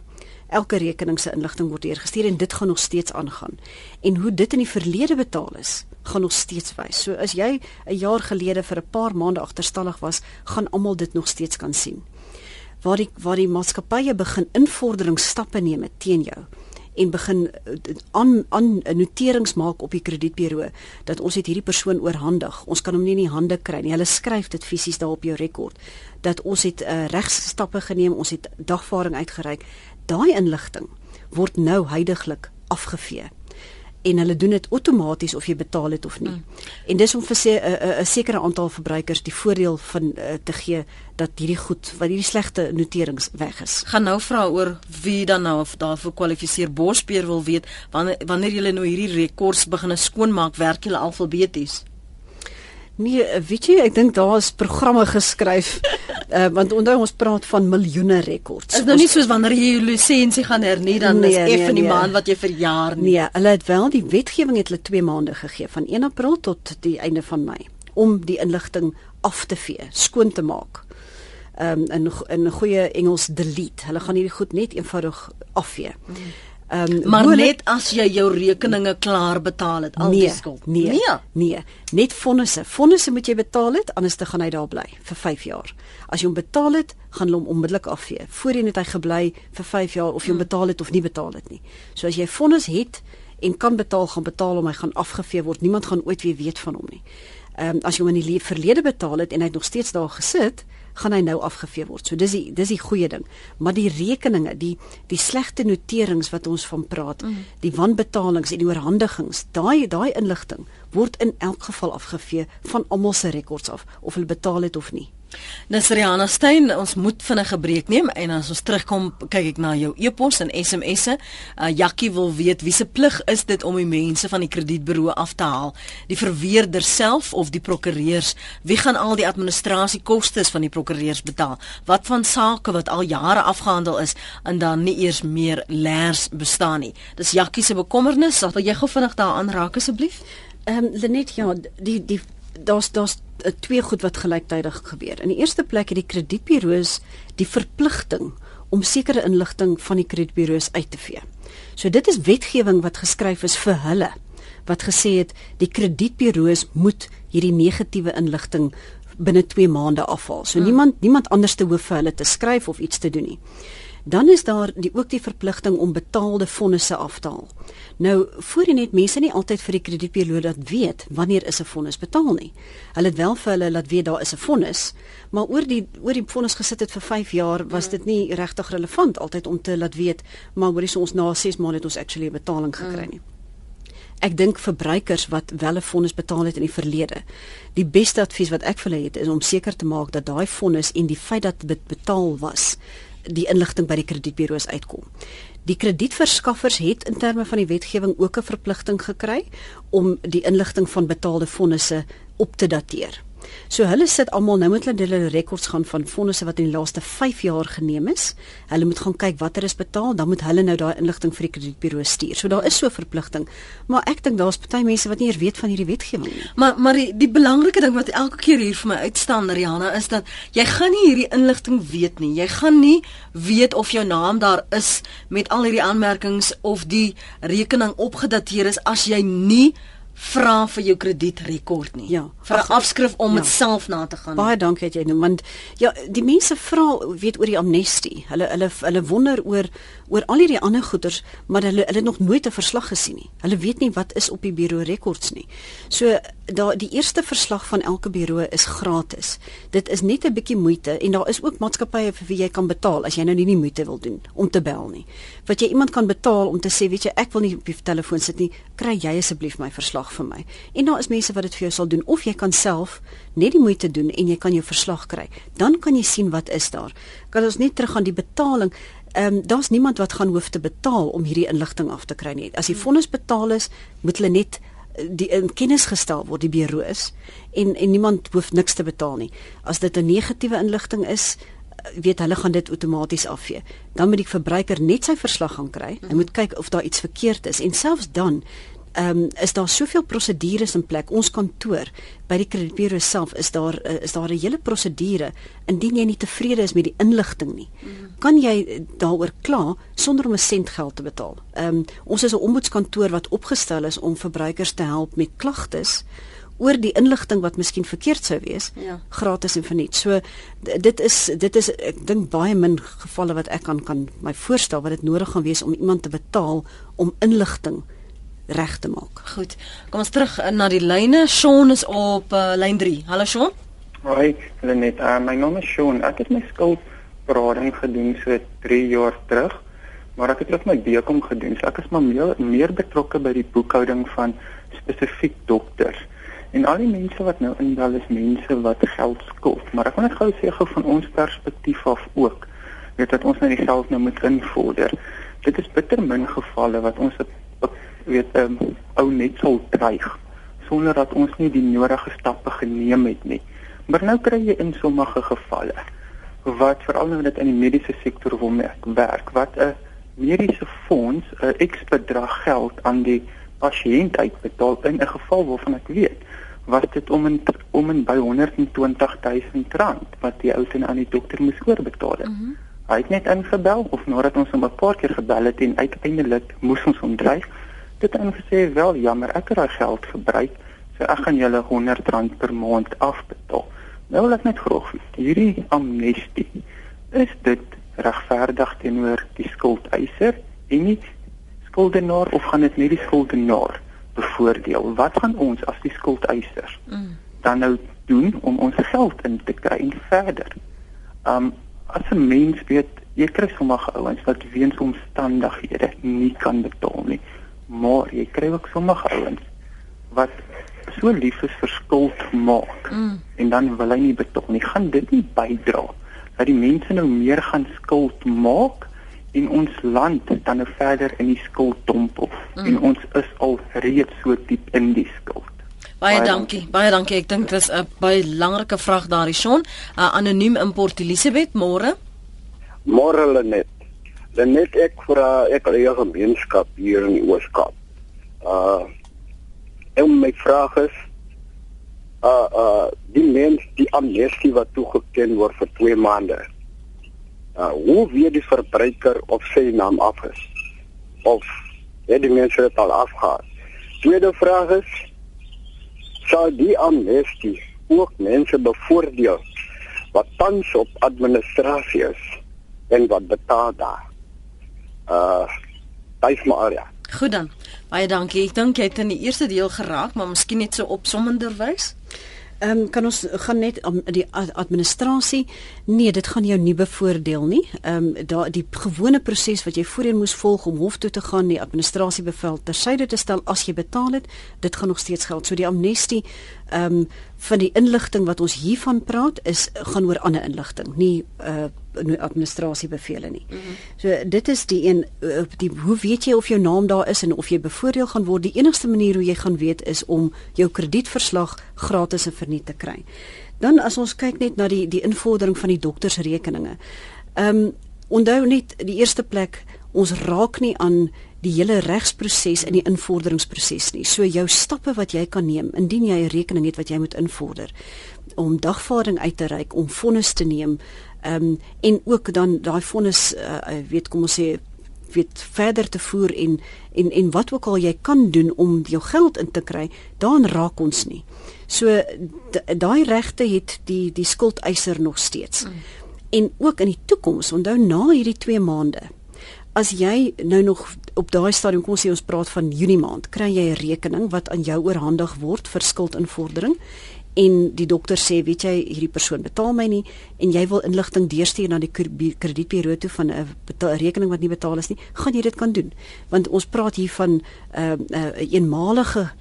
elke rekening se inligting word deurgestuur en dit gaan nog steeds aangaan. En hoe dit in die verlede betaal is, gaan nog steeds wys. So as jy 'n jaar gelede vir 'n paar maande agterstallig was, gaan almal dit nog steeds kan sien. Waar die waar die maatskappye begin invorderingsstappe neem teen jou en begin eh, aan aan noterings maak op die kredietbureau dat ons het hierdie persoon oorhandig. Ons kan hom nie in die hande kry nie. Hulle skryf dit fisies daar op jou rekord dat ons het uh, regstappe geneem, ons het dagvaarding uitgereik daai inligting word nou heidaglik afgevee en hulle doen dit outomaties of jy betaal het of nie. Mm. En dis om vir 'n sekere aantal verbruikers die voordeel van uh, te gee dat hierdie goed, wat hierdie slegte noterings weg is. Gaan nou vra oor wie dan nou of daarvoor kwalifiseer. Bospeer wil weet wanneer wanneer jy nou hierdie rekords begin skoonmaak, werk jy alfabeties? Nee, weet jy, ek dink daar is programme geskryf. Uh, want onthou ons praat van miljoene rekords. Is nou nie soos wanneer jy jou lisensie gaan hernie dan nee, is eff nee, die nee. maand wat jy vir jaar nie. Nee, hulle het wel die wetgewing het hulle 2 maande gegee van 1 April tot die einde van Mei om die inligting af te vee, skoon te maak. Ehm um, in in goeie Engels delete. Hulle gaan hierdie goed net eenvoudig afvee. Hmm. Ehm um, maar net as jy jou rekeninge klaar betaal het, al nee, die skuld. Nee, nee. Nee, net fondse. Fondse moet jy betaal het anders te gaan hy daar bly vir 5 jaar. As jy hom betaal het, gaan hulle hom onmiddellik afvee. Voorheen het hy gebly vir 5 jaar of jy hom hmm. betaal het of nie betaal het nie. So as jy fondse het en kan betaal, gaan betaal om hy gaan afgevee word. Niemand gaan ooit weer weet van hom nie. Ehm um, as jy hom in die verlede betaal het en hy het nog steeds daar gesit, gaan hy nou afgevee word. So dis die dis die goeie ding. Maar die rekeninge, die die slegte noterings wat ons van praat, mm. die wanbetalings en die oorhandigings, daai daai inligting word in elk geval afgevee van almal se rekords af of hulle betaal het of nie. Nasriana Stein, ons moet vinnig 'n breek neem en as ons terugkom, kyk ek na jou e-pos en SMS'e. Uh, Jakkie wil weet wie se plig is dit om die mense van die kredietburo af te haal? Die verweerder self of die prokureurs? Wie gaan al die administrasiekoste van die prokureurs betaal? Wat van sake wat al jare afgehandel is en dan nie eers meer lers bestaan nie? Dis Jakkie se bekommernis. Sal jy gou vinnig daaraan raak asseblief? Ehm um, Lenet, ja, die die daar's daar's twee goed wat gelyktydig gebeur. In die eerste plek het die kredietburo's die verpligting om sekere inligting van die kredietburo's uit te vee. So dit is wetgewing wat geskryf is vir hulle wat gesê het die kredietburo's moet hierdie negatiewe inligting binne 2 maande afhaal. So hmm. niemand niemand anders te hoef vir hulle te skryf of iets te doen nie. Dan is daar die ook die verpligting om betaalde fondse af te haal. Nou, voorheen het mense nie altyd vir die kredietbureau laat weet wanneer is 'n fonds betaal nie. Hulle het wel vir hulle laat weet daar is 'n fonds, maar oor die oor die fonds gesit het vir 5 jaar was dit nie regtig relevant altyd om te laat weet maar hoorie so ons na 6 maande het ons actually 'n betaling gekry nie. Ek dink verbruikers wat wel 'n fonds betaal het in die verlede. Die beste advies wat ek vir hulle het is om seker te maak dat daai fonds en die feit dat dit betaal was die inligting by die kredietburo's uitkom. Die kredietverskaffers het in terme van die wetgewing ook 'n verpligting gekry om die inligting van betaalde fondse op te dateer. So hulle sit almal nou met hulle rekords gaan van fondse wat in die laaste 5 jaar geneem is. Hulle moet gaan kyk watter is betaal, dan moet hulle nou daai inligting vir die kredietburo stuur. So daar is so 'n verpligting. Maar ek dink daar's baie mense wat nie eers weet van hierdie wetgewing nie. Maar maar die, die belangrike ding wat elke keer hier vir my uitstaan, Rihanna, is dat jy gaan nie hierdie inligting weet nie. Jy gaan nie weet of jou naam daar is met al hierdie aanmerkings of die rekening opgedateer is as jy nie vra vir jou kredietrekord nie. Ja, vir 'n afskrif om dit ja. self na te gaan. Baie dankie dat jy noem want ja, die mense vra weet oor die amnestie. Hulle hulle hulle wonder oor oor al hierdie ander goeders, maar hulle hulle het nog nooit 'n verslag gesien nie. Hulle weet nie wat is op die bureau rekords nie. So daar die eerste verslag van elke bureau is gratis. Dit is net 'n bietjie moeite en daar is ook maatskappye vir wie jy kan betaal as jy nou nie die moeite wil doen om te bel nie. Wat jy iemand kan betaal om te sê, weet jy, ek wil nie op die telefoon sit nie, kry jy asseblief my verslag vir my. En daar is mense wat dit vir jou sal doen of jy kan self net die moeite doen en jy kan jou verslag kry. Dan kan jy sien wat is daar. Kan ons net terug aan die betaling Ehm um, daar's niemand wat gaan hoef te betaal om hierdie inligting af te kry nie. As die fondse betaal is, moet hulle net die in kennis gestel word die bureau is en en niemand hoef niks te betaal nie. As dit 'n negatiewe inligting is, weet hulle gaan dit outomaties afvee. Dan moet die verbruiker net sy verslag gaan kry. Hy moet kyk of daar iets verkeerd is en selfs dan ehm um, is daar soveel prosedures in plek. Ons kantoor by die kredietbureau self is daar uh, is daar 'n hele prosedure indien jy nie tevrede is met die inligting nie. Kan jy daaroor kla sonder om 'n sent geld te betaal? Ehm um, ons is 'n ombudskantoor wat opgestel is om verbruikers te help met klagtes oor die inligting wat miskien verkeerd sou wees ja. gratis en verniet. So dit is dit is ek dink baie min gevalle wat ek kan kan my voorstel wat dit nodig gaan wees om iemand te betaal om inligting reg te maak. Goed. Kom ons terug na die lyne. Sean is op uh, lyn 3. Hallo Sean. Hoi, Lenet. Uh, my naam is Sean. Ek het my skuldberading gedoen so 3 jaar terug, maar ek het ook my bekom gedoen. So ek is maar meer, meer betrokke by die boekhouding van spesifiek dokters. En al die mense wat nou indal is mense wat geld skuld, maar ek wil net gou sê gou van ons perspektief af ook, weet dat ons net die geld nou moet invorder. Dit is bitter min gevalle wat ons 'n weet 'n um, ehm, ou net sal dreig sonder dat ons nie die nodige stappe geneem het nie. Maar nou kry jy in sommige gevalle wat veral nou net in die mediese sektor wil werk wat 'n mediese fonds 'n X bedrag geld aan die pasiënt uitbetaal in 'n geval waarvan ek weet was dit om en om en by 120 000 rand wat die ou ten aan die dokter moes oorbetaal het. Mm -hmm. Hy het net ingebel of nadat ons hom 'n paar keer gebel het en uiteindelik moes ons hom dreig dit en gesê wel jammer ek het daai geld gebruik so ek gaan julle 100 rand per maand afbetaal. Nou wil ek net vroeg hierdie amnestie is dit regverdig teenoor die skuldeiser en nie skuldenaar of gaan dit net die skuldenaar bevoordeel? Wat gaan ons as die skuldeisers mm. dan nou doen om ons geld in te kry en verder? Um as 'n mens weet jy kry sommige ouens wat weens omstandighede nie kan betaal nie maar jy kry ook sommige ouens wat so lief is vir skuld maak mm. en dan wil hy nie betaal nie. Gaan dit nie bydra dat die mense nou meer gaan skuld maak en ons land dan nou verder in die skuld dompel mm. en ons is al reeds so diep in die skuld. Baie, baie dankie. dankie. Baie dankie. Ek dink dis 'n baie belangrike vraag daarin, Shaun. Uh, anoniem import Elisabeth, môre. Môre Lenet dan net ek vir ek al eie gemeenskap hier in die Ooskaap. Uh en my vraag is uh uh die mens die amnestie wat toegeken word vir 2 maande. Uh hoe weet die verbruiker of sy naam af is? Of het die mense dit al afgehaal? Tweede vraag is sal die amnestie ook mense bevoordeel wat tans op administrasie is en wat betaal daar. Uh Bys maar ja. Goed dan. Baie dankie. Ek dink jy het in die eerste deel geraak, maar miskien net so opsommender wys. Ehm um, kan ons gaan net om die administrasie? Nee, dit gaan jou nie bevoordeel nie. Ehm um, daai die gewone proses wat jy voorheen moes volg om hof toe te gaan, die administrasiebevel tersyde te stel as jy betaal het, dit gaan nog steeds geld. So die amnestie ehm um, van die inligting wat ons hiervan praat is gaan oor ander inligting, nie uh administrasiebevele nie. Mm -hmm. So dit is die een uh, die hoe weet jy of jou naam daar is en of jy bevoordeel gaan word? Die enigste manier hoe jy gaan weet is om jou kredietverslag gratis en verniet te kry. Dan as ons kyk net na die die invordering van die doktersrekeninge. Ehm um, onthou net die eerste plek ons raak nie aan die hele regsproses en die invorderingsproses nie. So jou stappe wat jy kan neem indien jy 'n rekening het wat jy moet invorder om dagvaarding uit te reik, om vonnis te neem, ehm um, en ook dan daai vonnis uh, weet kom ons sê weet verder te voer en en en wat ook al jy kan doen om jou geld in te kry, dan raak ons nie. So daai regte het die die skuldeiser nog steeds. Mm. En ook in die toekoms, onthou na hierdie 2 maande as jy nou nog op daai stadium kom sê ons praat van Junie maand, kry jy 'n rekening wat aan jou oorhandig word vir skuldinvordering en die dokter sê weet jy hierdie persoon betaal my nie en jy wil inligting deurstuur na die kredietburo toe van 'n rekening wat nie betaal is nie, gaan jy dit kan doen. Want ons praat hier van 'n uh, 'n uh, eenmalige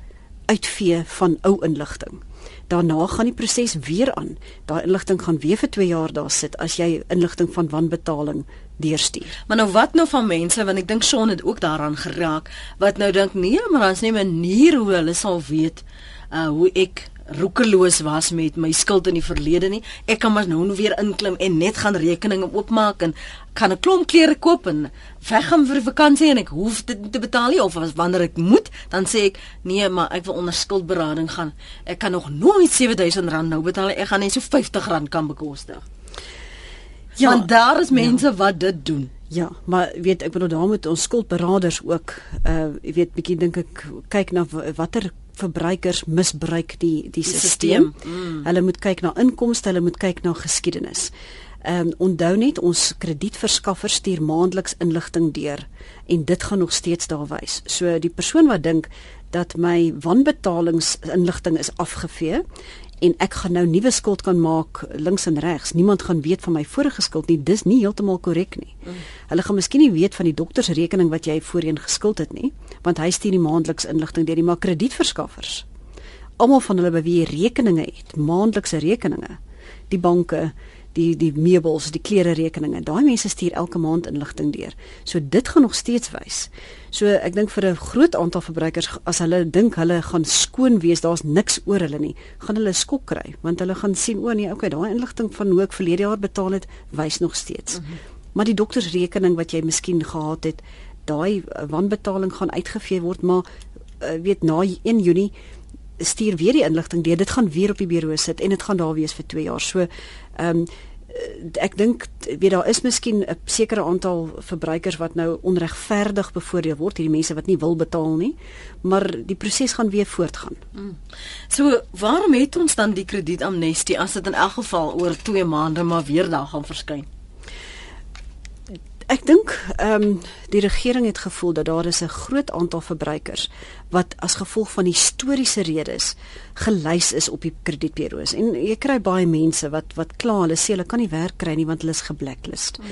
uitvee van ou inligting. Daarna gaan die proses weer aan. Daai inligting gaan weer vir 2 jaar daar sit as jy inligting van wanbetaling deurstuur. Maar nou wat nou van mense want ek dink Shaun het ook daaraan geraak wat nou dink nee, maar daar's nie 'n manier hoe hulle sal weet uh hoe ek roekeloos was met my skuld in die verlede nie. Ek kan maar nou weer inklim en net gaan rekeninge oopmaak en kan 'n klomp klere koop en weggaan vir vakansie en ek hoef dit te betaal nie of as wanneer ek moet, dan sê ek nee, maar ek wil onder skuldberading gaan. Ek kan nog nooit R7000 nou betaal. Ek gaan net so R50 kan bekostig. Ja, Want daar is mense ja. wat dit doen. Ja, maar weet ek bedoel daar moet ons skuldberaders ook uh jy weet bietjie dink ek kyk na watter verbruikers misbruik die die stelsel. Mm. Hulle moet kyk na inkomste, hulle moet kyk na geskiedenis. Ehm um, onthou net ons kredietverskaffer stuur maandeliks inligting deur en dit gaan nog steeds daar wys. So die persoon wat dink dat my wanbetalingsinligting is afgevee en ek gaan nou nuwe skuld kan maak links en regs. Niemand gaan weet van my vorige skuld nie. Dis nie heeltemal korrek nie. Mm. Hulle gaan miskien nie weet van die doktersrekening wat jy voorheen geskuld het nie, want hy stuur die maandeliks inligting deur die maar kredietverskaffers. Almal van hulle by wie jy rekeninge het, maandelikse rekeninge. Die banke, die die meubels, die klere rekeninge. Daai mense stuur elke maand inligting deur. So dit gaan nog steeds wys. So ek dink vir 'n groot aantal verbruikers as hulle dink hulle gaan skoon wees, daar's niks oor hulle nie, gaan hulle skok kry want hulle gaan sien o nee, okay, daai inligting van hoe ek verlede jaar betaal het, wys nog steeds. Mm -hmm. Maar die doktersrekening wat jy miskien gehad het, daai wanbetaling gaan uitgevee word, maar uh, weet na 1 Junie stuur weer die inligting deur. Dit gaan weer op die bureau sit en dit gaan daar wees vir 2 jaar. So ehm um, ek dink weet daar is miskien 'n sekere aantal verbruikers wat nou onregverdig bevoordeel word, hierdie mense wat nie wil betaal nie, maar die proses gaan weer voortgaan. Mm. So, waarom het ons dan die kredietamnestie as dit in elk geval oor 2 maande maar weer daar gaan verskyn? Ek dink ehm um, die regering het gevoel dat daar is 'n groot aantal verbruikers wat as gevolg van historiese redes gelys is op die kredietburo's en jy kry baie mense wat wat kla hulle sê hulle kan nie werk kry nie want hulle is geblacklist. Mm.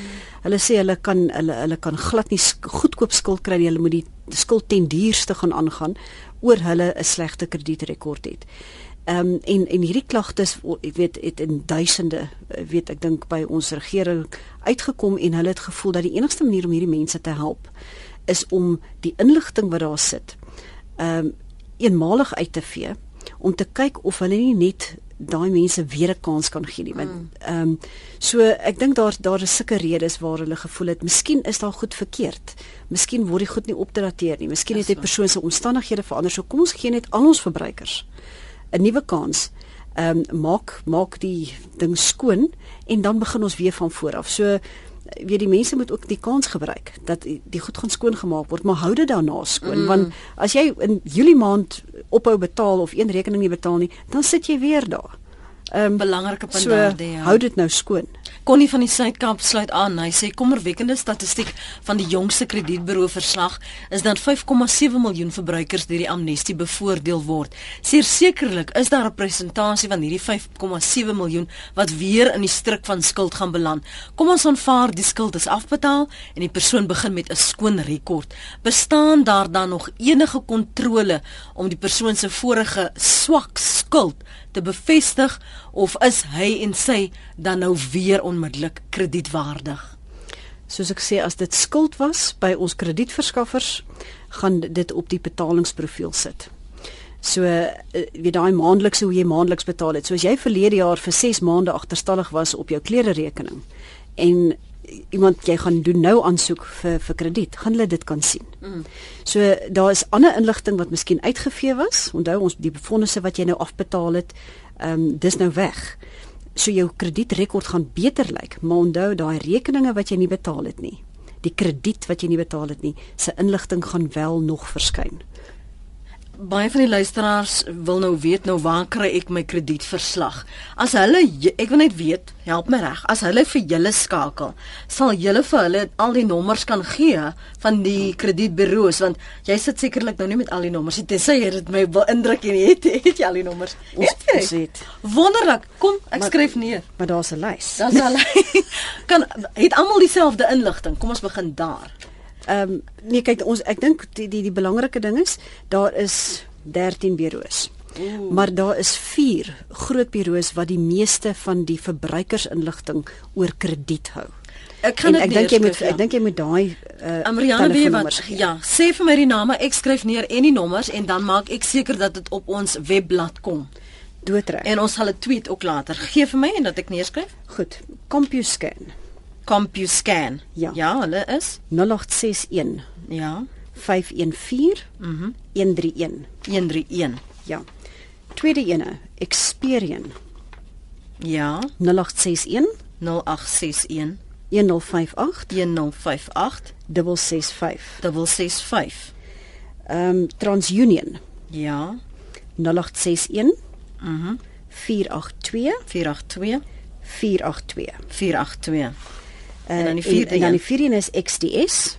Hulle sê hulle kan hulle hulle kan glad nie goedkoop skuld kry nie, hulle moet die skuld ten duurste gaan aangaan oor hulle 'n slegte kredietrekord het. Ehm um, en en hierdie klagtes ek weet het in duisende eh, weet ek dink by ons regering uitgekom en hulle het gevoel dat die enigste manier om hierdie mense te help is om die inligting wat daar sit ehm um, eenmalig uit te vee om te kyk of hulle nie net daai mense weer 'n kans kan gee nie want mm. ehm um, so ek dink daar daar is sulke redes waar hulle gevoel het miskien is daar goed verkeerd. Miskien word die goed nie opgedateer nie. Miskien het die persoon se omstandighede verander. So kom ons gee net al ons verbruikers 'n nuwe kans. Ehm um, maak maak die ding skoon en dan begin ons weer van voor af. So weet die mense moet ook die kans gebruik dat die, goed gaan skoongemaak word, maar hou dit daarna skoon mm. want as jy in Julie maand ophou betaal of een rekening nie betaal nie, dan sit jy weer daar. Ehm um, belangrike punt so, daardie. Ja. Hou dit nou skoon. Connie van die Suid-Kaap sluit aan. Hy sê kommerwekkende statistiek van die jongste kredietburo verslag is dat 5,7 miljoen verbruikers deur die amnestie bevoordeel word. Seer sekerlik is daar 'n presentasie van hierdie 5,7 miljoen wat weer in die struik van skuld gaan beland. Kom ons aanvaar die skuld is afbetaal en die persoon begin met 'n skoon rekord. Bestaan daar dan nog enige kontrole om die persoon se vorige swak skuld te bevestig of is hy en sy dan nou weer onmiddellik kredietwaardig? Soos ek sê as dit skuld was by ons kredietverskaffers, gaan dit op die betalingsprofiel sit. So uh, wie daai maandeliks hoe jy maandeliks betaal het. So as jy verlede jaar vir 6 maande agterstallig was op jou klere rekening en iemand jy gaan doen nou aansoek vir vir krediet, gaan hulle dit kan sien. Mm. So daar is ander inligting wat miskien uitgevee was. Onthou ons die befondse wat jy nou afbetaal het, ehm um, dis nou weg. So jou kredietrekord gaan beter lyk, maar onthou daai rekeninge wat jy nie betaal het nie, die krediet wat jy nie betaal het nie, se inligting gaan wel nog verskyn baie van die luisteraars wil nou weet nou waar kry ek my kredietverslag? As hulle ek wil net weet, help my reg. As hulle vir julle skakel, sal julle vir hulle al die nommers kan gee van die kredietburo's want jy sit sekerlik nou nie met al die nommers nie. Tensy jy dit my wil indruk en het het jy al die nommers. Ons het. Wonderlik. Kom, ek maar, skryf neer. Maar daar's 'n lys. Daar's 'n lys. <laughs> kan het almal dieselfde inligting. Kom ons begin daar. Ehm um, nee kyk ons ek dink die die die belangrike ding is daar is 13 bureaus. Ooh. Maar daar is 4 groot bureaus wat die meeste van die verbruikersinligting oor krediet hou. Ek kan ek dink jy moet ja. ek dink jy moet daai uh Amriane wie wat ja, sê vir my die name, ek skryf neer en die nommers en dan maak ek seker dat dit op ons webblad kom. Doodreg. En ons sal 'n tweet ook later gee vir my en dat ek neerskryf. Goed. CompuScan. CompuScan. Ja, ja hulle is 0861. Ja. 514. Mhm. Mm 131. 131. Ja. Tweede ene, Experian. Ja. 0861 0861 1058 1058 665 665. Ehm um, TransUnion. Ja. 0861 Mhm. Mm 482 482 482 482. Uh, en dan die vierde en dan die vierde is XDS.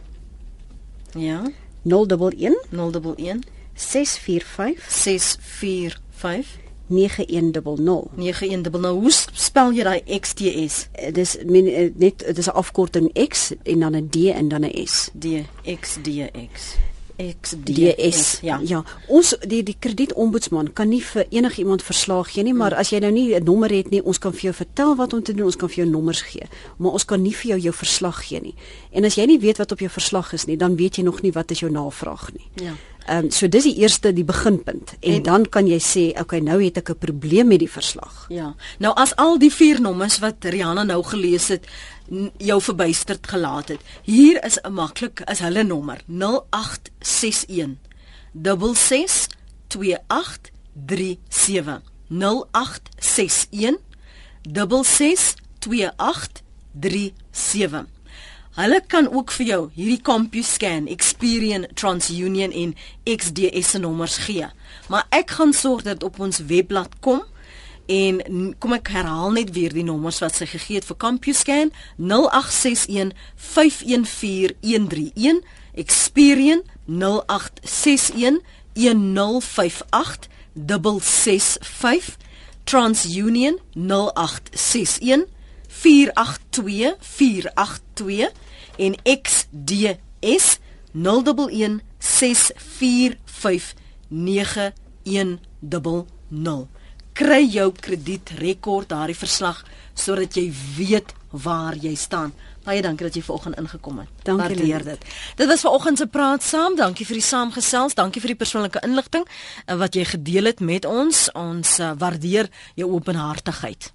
Ja. 011 011 645 645 9100 9100 hoe spel jy daai XDS uh, dis min, uh, net dis 'n afkorting X en dan 'n D en dan 'n S. D XDX XDS. Ja. Ja. Ons die die kredietombudsman kan nie vir enigiemand verslag gee nie, maar as jy nou nie 'n nommer het nie, ons kan vir jou vertel wat om te doen, ons kan vir jou nommers gee, maar ons kan nie vir jou jou verslag gee nie. En as jy nie weet wat op jou verslag is nie, dan weet jy nog nie wat is jou navraag nie. Ja. Ehm um, so dis die eerste die beginpunt en, en dan kan jy sê okay nou het ek 'n probleem met die verslag. Ja. Nou as al die vier nommers wat Rihanna nou gelees het jou verbuisterd gelaat het. Hier is 'n maklik is hulle nommer 0861 662837 0861 662837 Hulle kan ook vir jou hierdie CompuScan, Experian, TransUnion en XDS se nommers gee. Maar ek gaan sorg dat op ons webblad kom en kom ek herhaal net weer die nommers wat sy gegee het vir CompuScan. 0861 514 131 Experian 0861 1058 665 TransUnion 0861 482 482 en XDS 011 645 9100 kry jou kredietrekord daardie verslag sodat jy weet waar jy staan. Baie dankie dat jy vanoggend ingekom het. Dankie Waardeer dit. Dit was vanoggend se praat saam. Dankie vir die saamgesels. Dankie vir die persoonlike inligting eh, wat jy gedeel het met ons. Ons uh, waardeer jou openhartigheid.